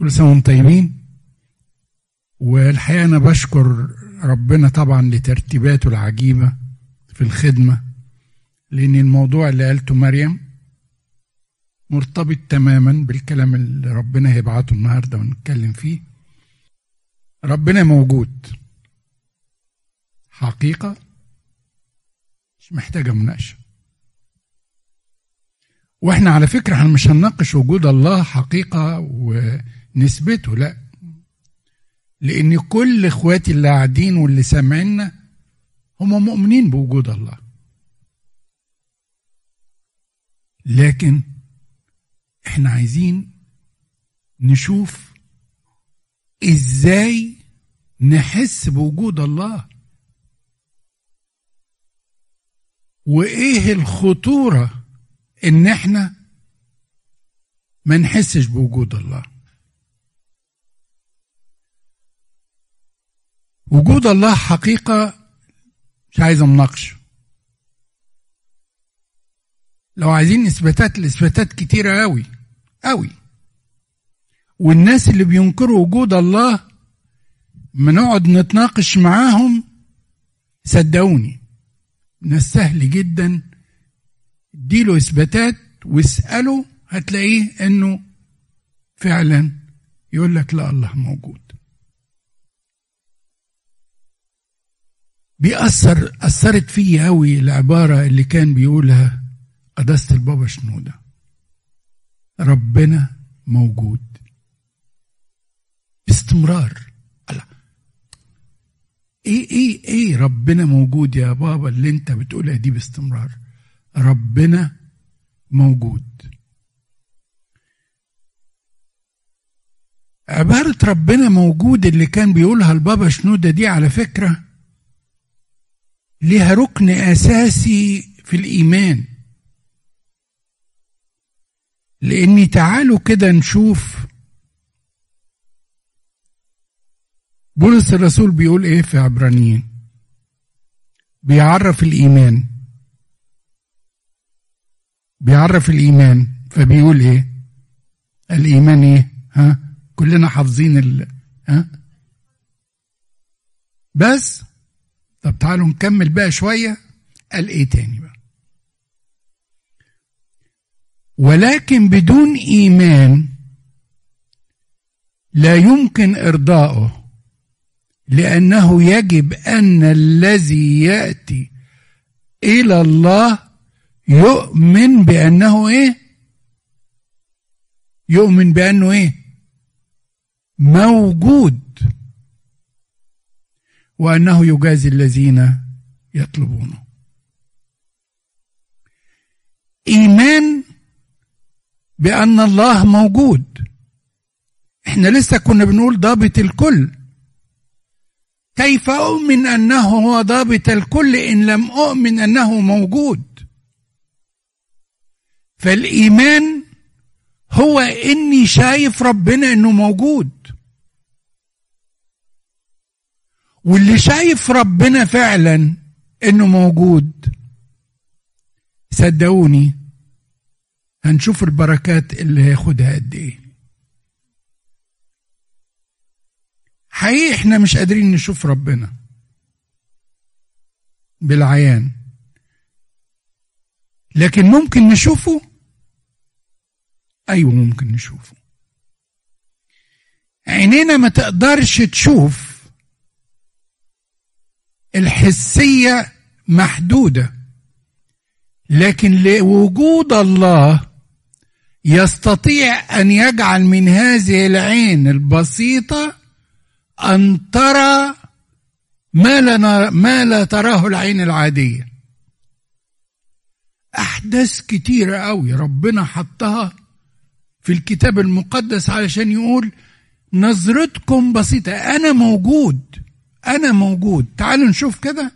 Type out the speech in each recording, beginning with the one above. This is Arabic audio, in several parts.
كل سنة وأنتم طيبين. والحقيقة أنا بشكر ربنا طبعا لترتيباته العجيبة في الخدمة لأن الموضوع اللي قالته مريم مرتبط تماما بالكلام اللي ربنا هيبعته النهارده ونتكلم فيه. ربنا موجود. حقيقة مش محتاجة مناقشة. وإحنا على فكرة إحنا مش هنناقش وجود الله حقيقة ونسبته لا. لأن كل إخواتي اللي قاعدين واللي سامعيننا هم مؤمنين بوجود الله. لكن إحنا عايزين نشوف إزاي نحس بوجود الله. وإيه الخطورة إن إحنا ما نحسش بوجود الله؟ وجود الله حقيقة مش عايز مناقشه لو عايزين إثباتات الاثباتات كتيرة قوي قوي والناس اللي بينكروا وجود الله ما نقعد نتناقش معاهم صدقوني ناس سهل جدا. اديله إثباتات واسأله هتلاقيه إنه فعلا يقول لك لا الله موجود. بيأثر أثرت فيه أوي العبارة اللي كان بيقولها قداسة البابا شنودة. ربنا موجود. باستمرار. الله. إيه إيه إيه ربنا موجود يا بابا اللي أنت بتقولها دي باستمرار؟ ربنا موجود. عبارة ربنا موجود اللي كان بيقولها البابا شنودة دي على فكرة ليها ركن أساسي في الإيمان. لاني تعالوا كده نشوف بولس الرسول بيقول إيه في عبرانيين؟ بيعرف الإيمان. بيعرف الإيمان فبيقول إيه؟ الإيمان إيه؟ ها؟ كلنا حافظين ال ها؟ بس طب تعالوا نكمل بقى شوية. قال إيه تاني بقى؟ ولكن بدون إيمان لا يمكن ارضائه لأنه يجب أن الذي يأتي إلى الله يؤمن بأنه إيه؟ يؤمن بأنه إيه؟ موجود. وأنه يجازي الذين يطلبونه. إيمان بأن الله موجود. إحنا لسه كنا بنقول ضابط الكل. كيف أؤمن أنه هو ضابط الكل إن لم أؤمن أنه موجود؟ فالإيمان هو إني شايف ربنا إنه موجود. واللي شايف ربنا فعلا إنه موجود صدقوني هنشوف البركات اللي هياخدها قد إيه. حقيقي إحنا مش قادرين نشوف ربنا بالعيان لكن ممكن نشوفه؟ أيوه ممكن نشوفه. عينينا ما تقدرش تشوف الحسية محدودة. لكن لوجود الله يستطيع أن يجعل من هذه العين البسيطة أن ترى ما لا ما لا تراه العين العادية. أحداث كتيرة قوي ربنا حطها في الكتاب المقدس علشان يقول نظرتكم بسيطة. أنا موجود. أنا موجود. تعالوا نشوف كده.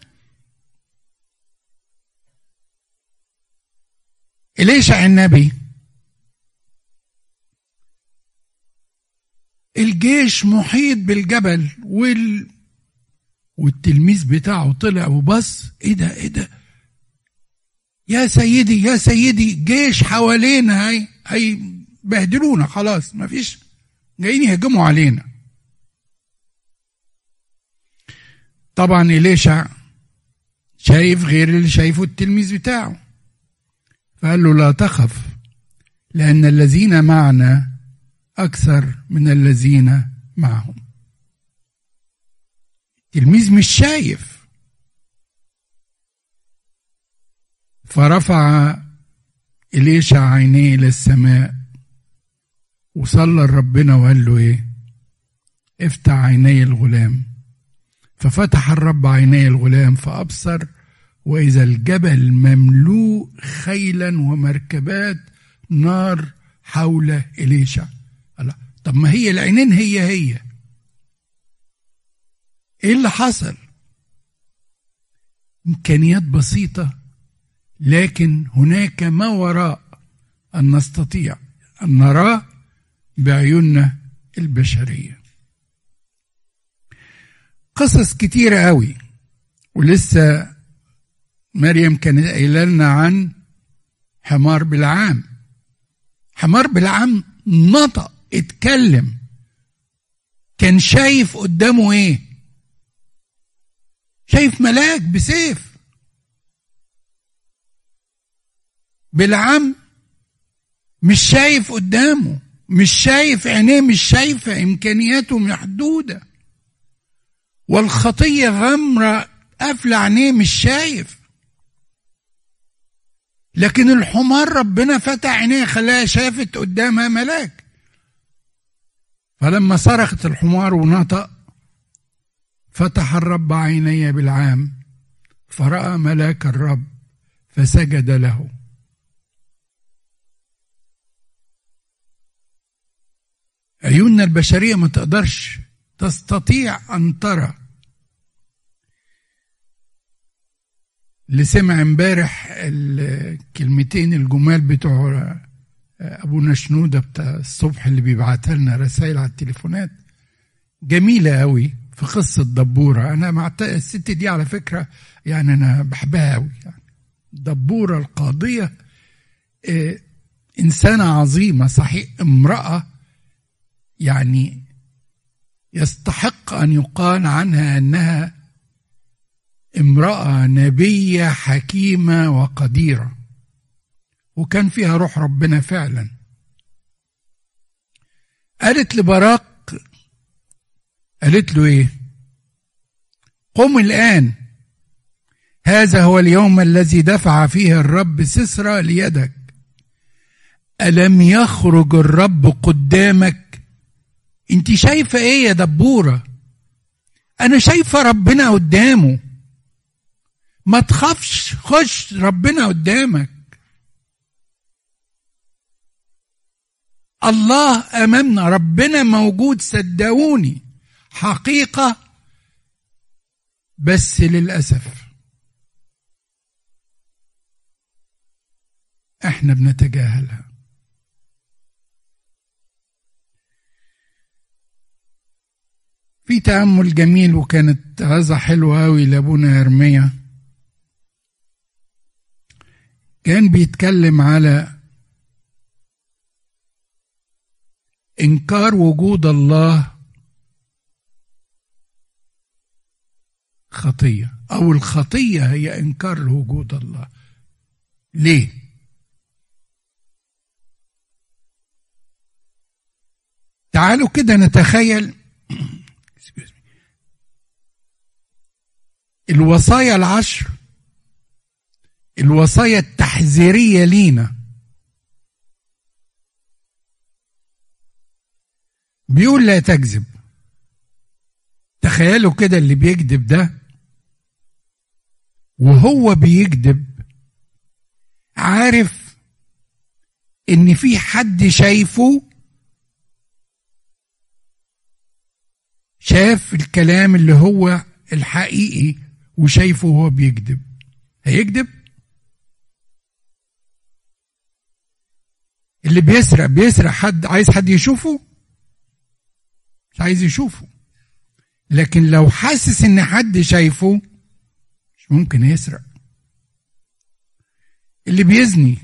إليشع النبي؟ الجيش محيط بالجبل وال والتلميذ بتاعه طلع وبص. إيه ده؟ إيه ده؟ يا سيدي يا سيدي جيش حوالينا هي هيبهدلونا. خلاص مفيش جايين يهجموا علينا. طبعا إليشع شايف غير اللي شايفه التلميذ بتاعه. فقال له لا تخف لأن الذين معنا أكثر من الذين معهم. التلميذ مش شايف. فرفع إليشع عينيه إلى السماء وصلى لربنا وقال له إيه؟ افتح عيني الغلام. ففتح الرب عيني الغلام فأبصر وإذا الجبل مملوء خيلا ومركبات نار حول إليشع الله طب ما هي العينين هي هي. إيه اللي حصل؟ إمكانيات بسيطة لكن هناك ما وراء أن نستطيع أن نراه بعيوننا البشرية. قصص كتيرة قوي. ولسه مريم كانت قايلة لنا عن حمار بالعام. حمار بالعام نطق اتكلم. كان شايف قدامه إيه؟ شايف ملاك بسيف. بالعم مش شايف قدامه مش شايف عينيه مش شايفة إمكانياته محدودة. والخطية غمرة قافلة عينيه مش شايف. لكن الحمار ربنا فتح عينيه خلاها شافت قدامها ملاك. فلما صرخت الحمار ونطق فتح الرب عيني بالعام فرأى ملاك الرب فسجد له. عيوننا البشرية ما تقدرش تستطيع أن ترى اللي سمع امبارح الكلمتين الجمال بتوع ابونا شنوده بتاع الصبح اللي بيبعتها لنا رسائل على التليفونات. جميلة قوي في قصة دبورة. أنا مع الست دي على فكرة يعني أنا بحبها أوي يعني. دبورة القاضية إيه إنسانة عظيمة صحيح امرأة يعني يستحق أن يقال عنها أنها امرأة نبية حكيمة وقديرة وكان فيها روح ربنا فعلا. قالت لبراق قالت له إيه؟ قم الآن. هذا هو اليوم الذي دفع فيه الرب سسرى ليدك. ألم يخرج الرب قدامك انت شايفة إيه يا دبورة؟ أنا شايفة ربنا قدامه. ما تخافش خش ربنا قدامك. الله أمامنا ربنا موجود صدقوني. حقيقة بس للأسف. إحنا بنتجاهلها. في تأمل جميل وكانت غزة حلوة أوي لأبونا إرميا كان بيتكلم على إنكار وجود الله خطية. أو الخطية هي إنكار لوجود الله. ليه؟ تعالوا كده نتخيل الوصايا العشر الوصايا التحذيرية لينا. بيقول لا تكذب. تخيلوا كده اللي بيكذب ده. وهو بيكذب عارف إن في حد شايفه شاف الكلام اللي هو الحقيقي. وشايفه وهو بيكذب. هيكذب؟ اللي بيسرق بيسرق حد عايز حد يشوفه؟ مش عايز يشوفه. لكن لو حاسس إن حد شايفه مش ممكن يسرق. اللي بيزني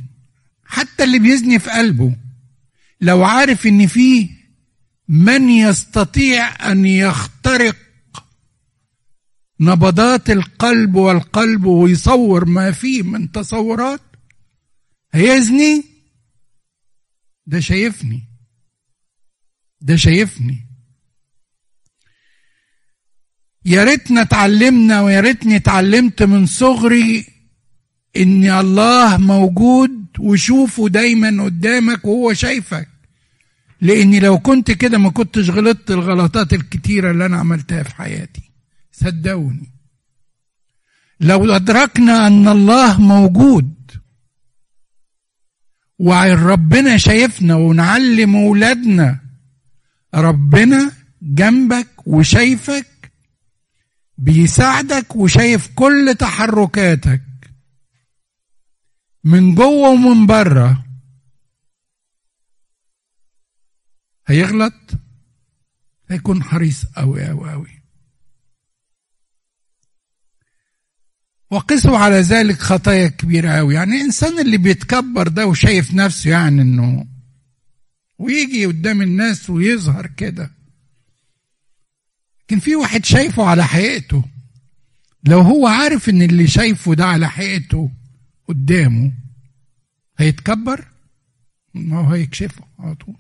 حتى اللي بيزني في قلبه لو عارف إن فيه من يستطيع أن يخترق نبضات القلب والقلب ويصور ما فيه من تصورات. هيزني؟ ده شايفني. ده شايفني. يا ريتنا اتعلمنا ويا ريتني اتعلمت من صغري إن الله موجود وشوفه دايما قدامك وهو شايفك. لأني لو كنت كده ما كنتش غلطت الغلطات الكتيرة اللي أنا عملتها في حياتي. صدقوني. لو أدركنا أن الله موجود وربنا شايفنا ونعلم أولادنا ربنا جنبك وشايفك بيساعدك وشايف كل تحركاتك من جوه ومن بره هيغلط؟ هيكون حريص قوي قوي قوي وقسوا على ذلك خطايا كبيرة قوي يعني الإنسان اللي بيتكبر ده وشايف نفسه يعني إنه ويجي قدام الناس ويظهر كده. لكن في واحد شايفه على حقيقته. لو هو عارف إن اللي شايفه ده على حقيقته قدامه هيتكبر؟ ما هو هيكشفه على طول.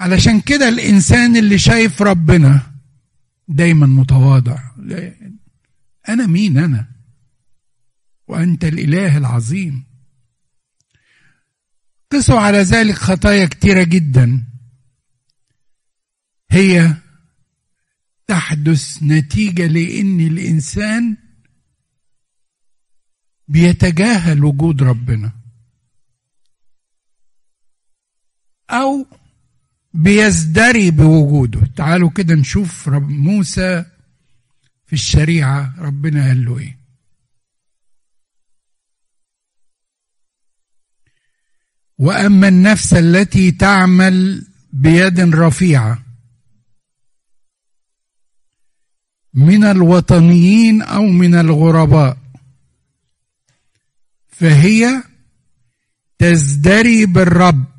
علشان كده الإنسان اللي شايف ربنا دايما متواضع. أنا مين أنا؟ وأنت الإله العظيم. قسوا على ذلك خطايا كتيرة جدا. هي تحدث نتيجة لإن الإنسان بيتجاهل وجود ربنا. أو بيزدري بوجوده. تعالوا كده نشوف رب موسى في الشريعة ربنا قال له إيه. وأما النفس التي تعمل بيد رفيعة من الوطنيين أو من الغرباء فهي تزدري بالرب.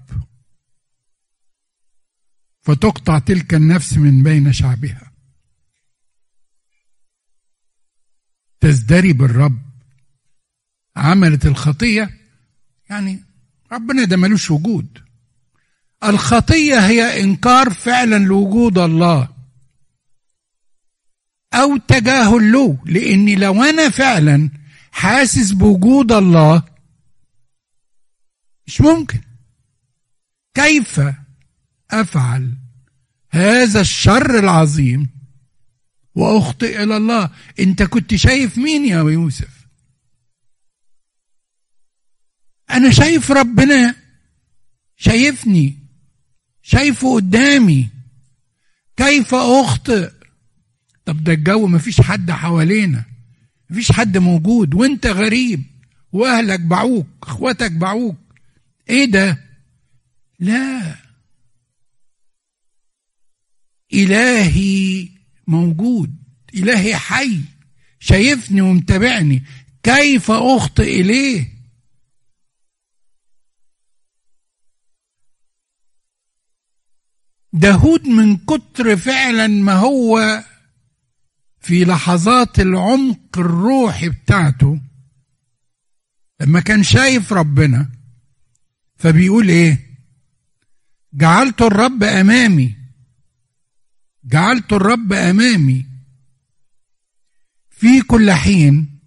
فتقطع تلك النفس من بين شعبها. تزدري بالرب. عملت الخطية يعني ربنا ده ملوش وجود. الخطية هي إنكار فعلا لوجود الله. أو تجاهل له لاني لو أنا فعلا حاسس بوجود الله مش ممكن. كيف؟ أفعل هذا الشر العظيم وأخطئ إلى الله. أنت كنت شايف مين يا يوسف؟ أنا شايف ربنا شايفني شايفه قدامي. كيف أخطئ؟ طب ده الجو مفيش حد حوالينا مفيش حد موجود. وأنت غريب وأهلك باعوك إخواتك باعوك. إيه ده؟ لا. إلهي موجود إلهي حي شايفني ومتابعني كيف أخطئ إليه؟ داود من كتر فعلا ما هو في لحظات العمق الروحي بتاعته لما كان شايف ربنا فبيقول إيه؟ جعلت الرب أمامي. جعلت الرب أمامي في كل حين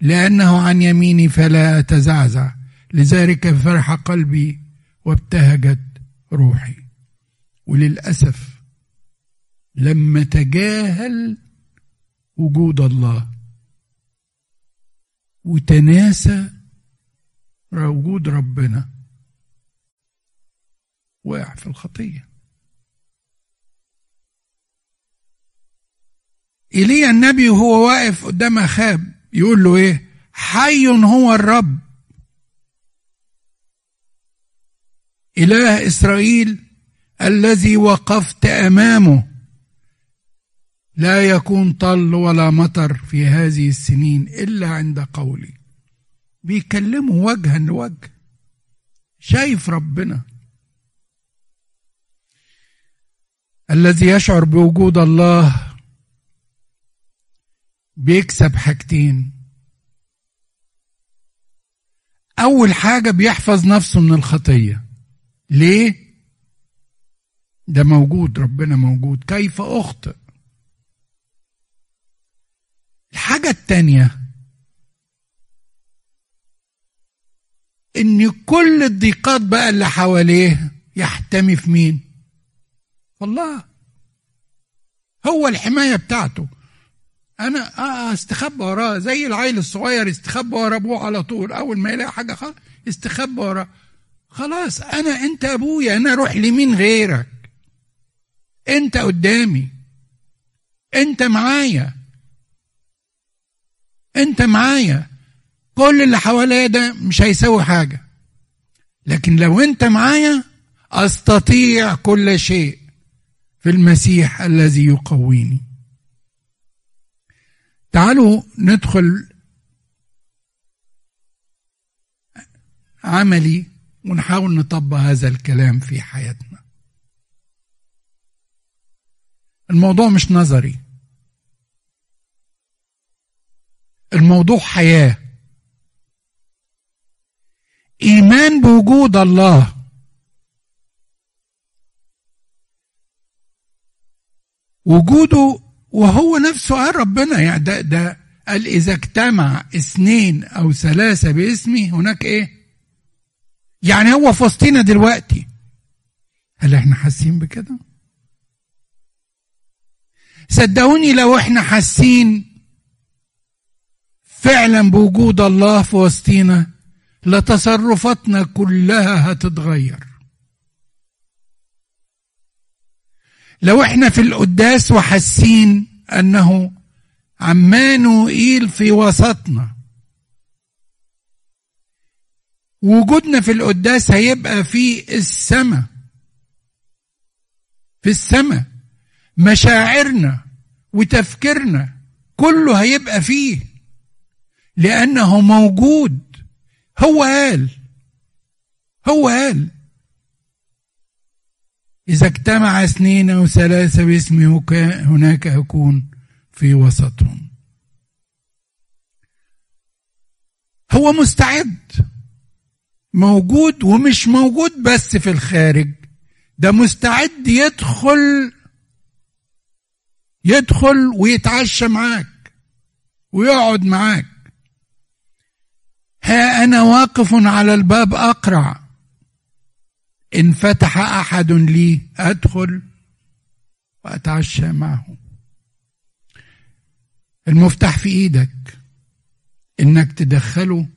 لأنه عن يميني فلا أتزعزع. لذلك فرح قلبي وابتهجت روحي. وللأسف لما تجاهل وجود الله. وتناسى وجود ربنا. وقع في الخطية. ايليا النبي وهو واقف قدام اخاب يقول له إيه؟ حي هو الرب. إله إسرائيل الذي وقفت أمامه. لا يكون طل ولا مطر في هذه السنين إلا عند قولي. بيكلموا وجها لوجه. شايف ربنا. الذي يشعر بوجود الله بيكسب حاجتين. أول حاجة بيحفظ نفسه من الخطية. ليه؟ ده موجود ربنا موجود. كيف أخطئ؟ الحاجة التانية إن كل الضيقات بقى اللي حواليه يحتمي في مين؟ الله. هو الحماية بتاعته. أنا آه استخبى وراه. زي العيل الصغير يستخبى ورا أبوه على طول. أول ما يلاقي حاجة خلاص يستخبى وراه. خلاص أنا أنت أبويا أنا أروح لمين غيرك؟ أنت قدامي. أنت معايا. أنت معايا. كل اللي حواليا ده مش هيسوي حاجة. لكن لو أنت معايا أستطيع كل شيء في المسيح الذي يقويني. تعالوا ندخل عملي ونحاول نطبق هذا الكلام في حياتنا. الموضوع مش نظري. الموضوع حياة. إيمان بوجود الله. وجوده وهو نفسه قال ربنا يعني ده ده قال إذا اجتمع اثنين أو ثلاثة باسمي هناك إيه؟ يعني هو في وسطنا دلوقتي. هل إحنا حاسين بكده؟ صدقوني لو إحنا حاسين فعلا بوجود الله في وسطينا لتصرفاتنا كلها هتتغير. لو إحنا في القداس وحاسين أنه عمانوئيل في وسطنا. وجودنا في القداس هيبقى في السماء. في السماء. مشاعرنا وتفكيرنا كله هيبقى فيه. لأنه موجود. هو قال. هو قال. إذا اجتمع اثنين أو ثلاثة باسمي هناك أكون في وسطهم. هو مستعد. موجود ومش موجود بس في الخارج. ده مستعد يدخل يدخل ويتعشى معاك ويقعد معاك. ها أنا واقف على الباب أقرع. إن فتح أحد لي أدخل وأتعشى معه. المفتاح في إيدك إنك تدخله.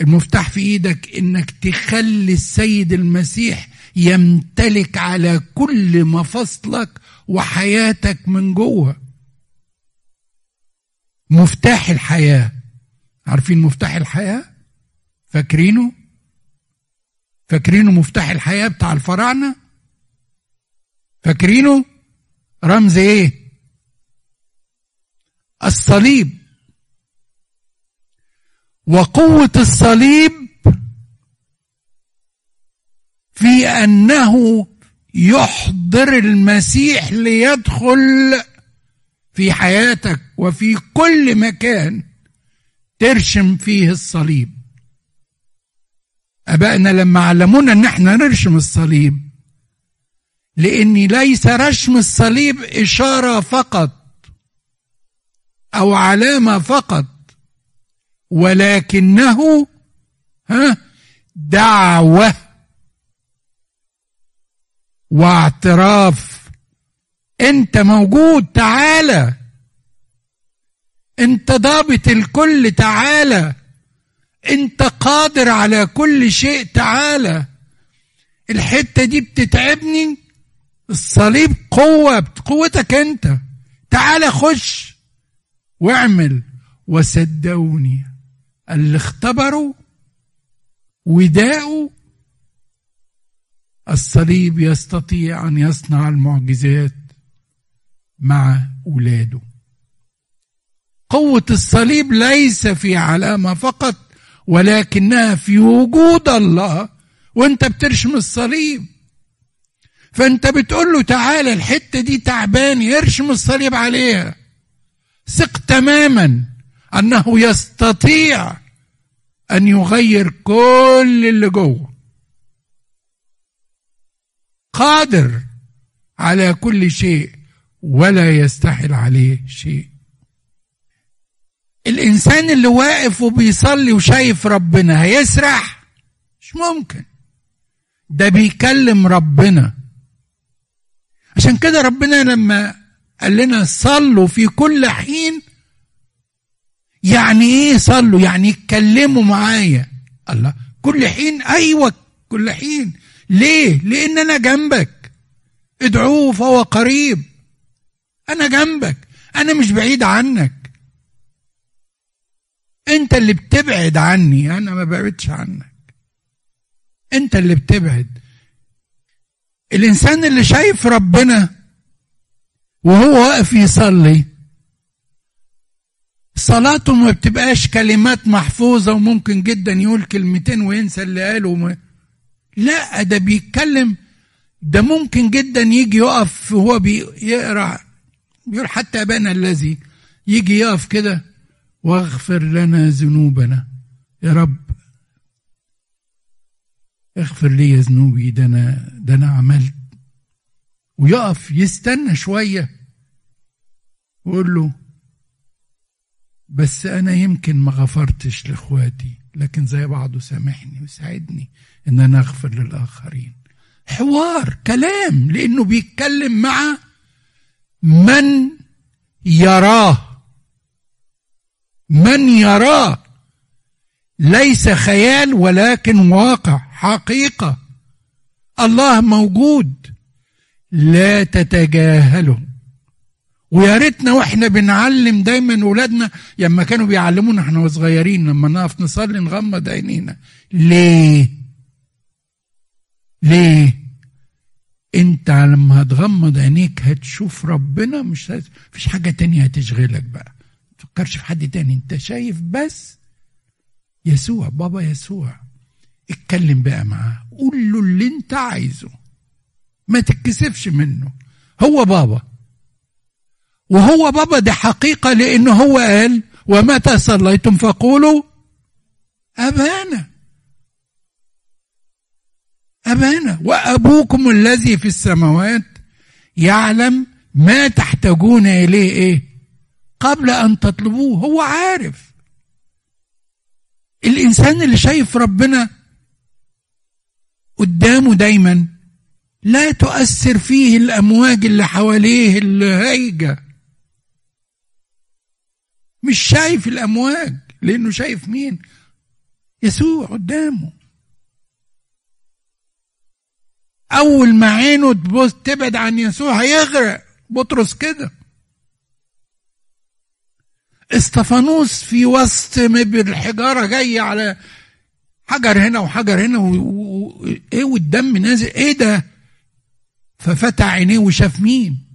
المفتاح في إيدك إنك تخلي السيد المسيح يمتلك على كل مفاصلك وحياتك من جوه. مفتاح الحياة. عارفين مفتاح الحياة؟ فاكرينه؟ فاكرينه مفتاح الحياة بتاع الفراعنة؟ فاكرينه؟ رمز إيه؟ الصليب. وقوة الصليب في أنه يحضر المسيح ليدخل في حياتك وفي كل مكان ترشم فيه الصليب. ابائنا لما علمونا إن إحنا نرشم الصليب. لأن ليس رشم الصليب إشارة فقط أو علامة فقط ولكنه ها دعوة واعتراف. أنت موجود تعالى. أنت ضابط الكل تعالى. انت قادر على كل شيء تعالى. الحتة دي بتتعبني. الصليب قوة قوتك انت. تعالى خش واعمل. وصدقوني اللي اختبروا وداءوا الصليب يستطيع أن يصنع المعجزات مع أولاده. قوة الصليب ليس في علامة فقط. ولكنها في وجود الله وانت بترشم الصليب. فانت بتقول له تعالى الحتة دي تعبان يرشم الصليب عليها. ثق تماما أنه يستطيع أن يغير كل اللي جوه. قادر على كل شيء ولا يستحل عليه شيء. الإنسان اللي واقف وبيصلي وشايف ربنا هيسرح؟ مش ممكن. ده بيكلم ربنا. عشان كده ربنا لما قال لنا صلوا في كل حين يعني إيه صلوا؟ يعني اتكلموا معايا. الله كل حين؟ أيوه كل حين. ليه؟ لأن أنا جنبك. ادعوه فهو قريب. أنا جنبك. أنا مش بعيد عنك. انت اللي بتبعد عني أنا ما بعدش عنك. انت اللي بتبعد. الانسان اللي شايف ربنا وهو واقف يصلي صلاته ما بتبقاش كلمات محفوظة وممكن جدا يقول كلمتين وينسى اللي قاله لا ده بيتكلم ده ممكن جدا يجي يقف وهو بيقرا بيقول حتى ابانا الذي يجي يقف كده واغفر لنا ذنوبنا. يا رب اغفر لي ذنوبي ده أنا ده أنا عملت. ويقف يستنى شوية. ويقول له بس أنا يمكن ما غفرتش لإخواتي لكن زي بعضه سامحني وساعدني إن أنا أغفر للآخرين. حوار كلام لأنه بيتكلم مع من يراه. من يراه ليس خيال ولكن واقع حقيقة. الله موجود لا تتجاهله. ويا ريتنا وإحنا بنعلم دايما ولادنا لما كانوا بيعلمونا إحنا صغيرين لما نقف نصلي نغمض عينينا. ليه؟ ليه؟ انت لما هتغمض عينيك هتشوف ربنا مش فيش حاجة تانية هتشغلك بقى. تفكرش في حد تاني. انت شايف بس يسوع بابا يسوع. اتكلم بقى معاه. قول له اللي انت عايزه. ما تتكسفش منه. هو بابا. وهو بابا دي حقيقة لأنه هو قال ومتى صليتم؟ فقولوا أبانا. أبانا. وأبوكم الذي في السماوات يعلم ما تحتاجون إليه إيه؟ قبل أن تطلبوه هو عارف. الإنسان اللي شايف ربنا قدامه دايما لا تؤثر فيه الأمواج اللي حواليه الهايجة مش شايف الأمواج لأنه شايف مين؟ يسوع قدامه. أول ما عينه تبعد عن يسوع هيغرق. بطرس كده. استفانوس في وسط الحجارة جاية على حجر هنا وحجر هنا و... و... إيه والدم نازل؟ إيه ده؟ ففتح عينيه وشاف مين؟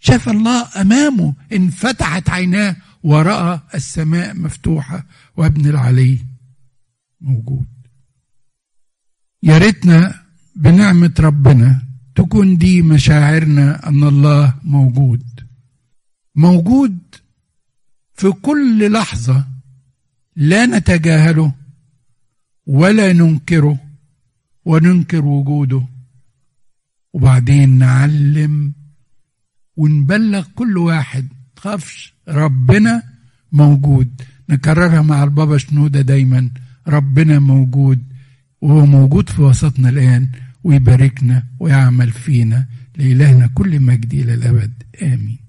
شاف الله أمامه انفتحت عيناه ورأى السماء مفتوحة وابن العلي موجود. يا ريتنا بنعمة ربنا تكون دي مشاعرنا أن الله موجود. موجود في كل لحظة لا نتجاهله ولا ننكره وننكر وجوده. وبعدين نعلم ونبلغ كل واحد تخافش ربنا موجود. نكررها مع البابا شنودة دايما ربنا موجود. وهو موجود في وسطنا الآن ويباركنا ويعمل فينا لإلهنا كل مجد إلى الأبد. آمين.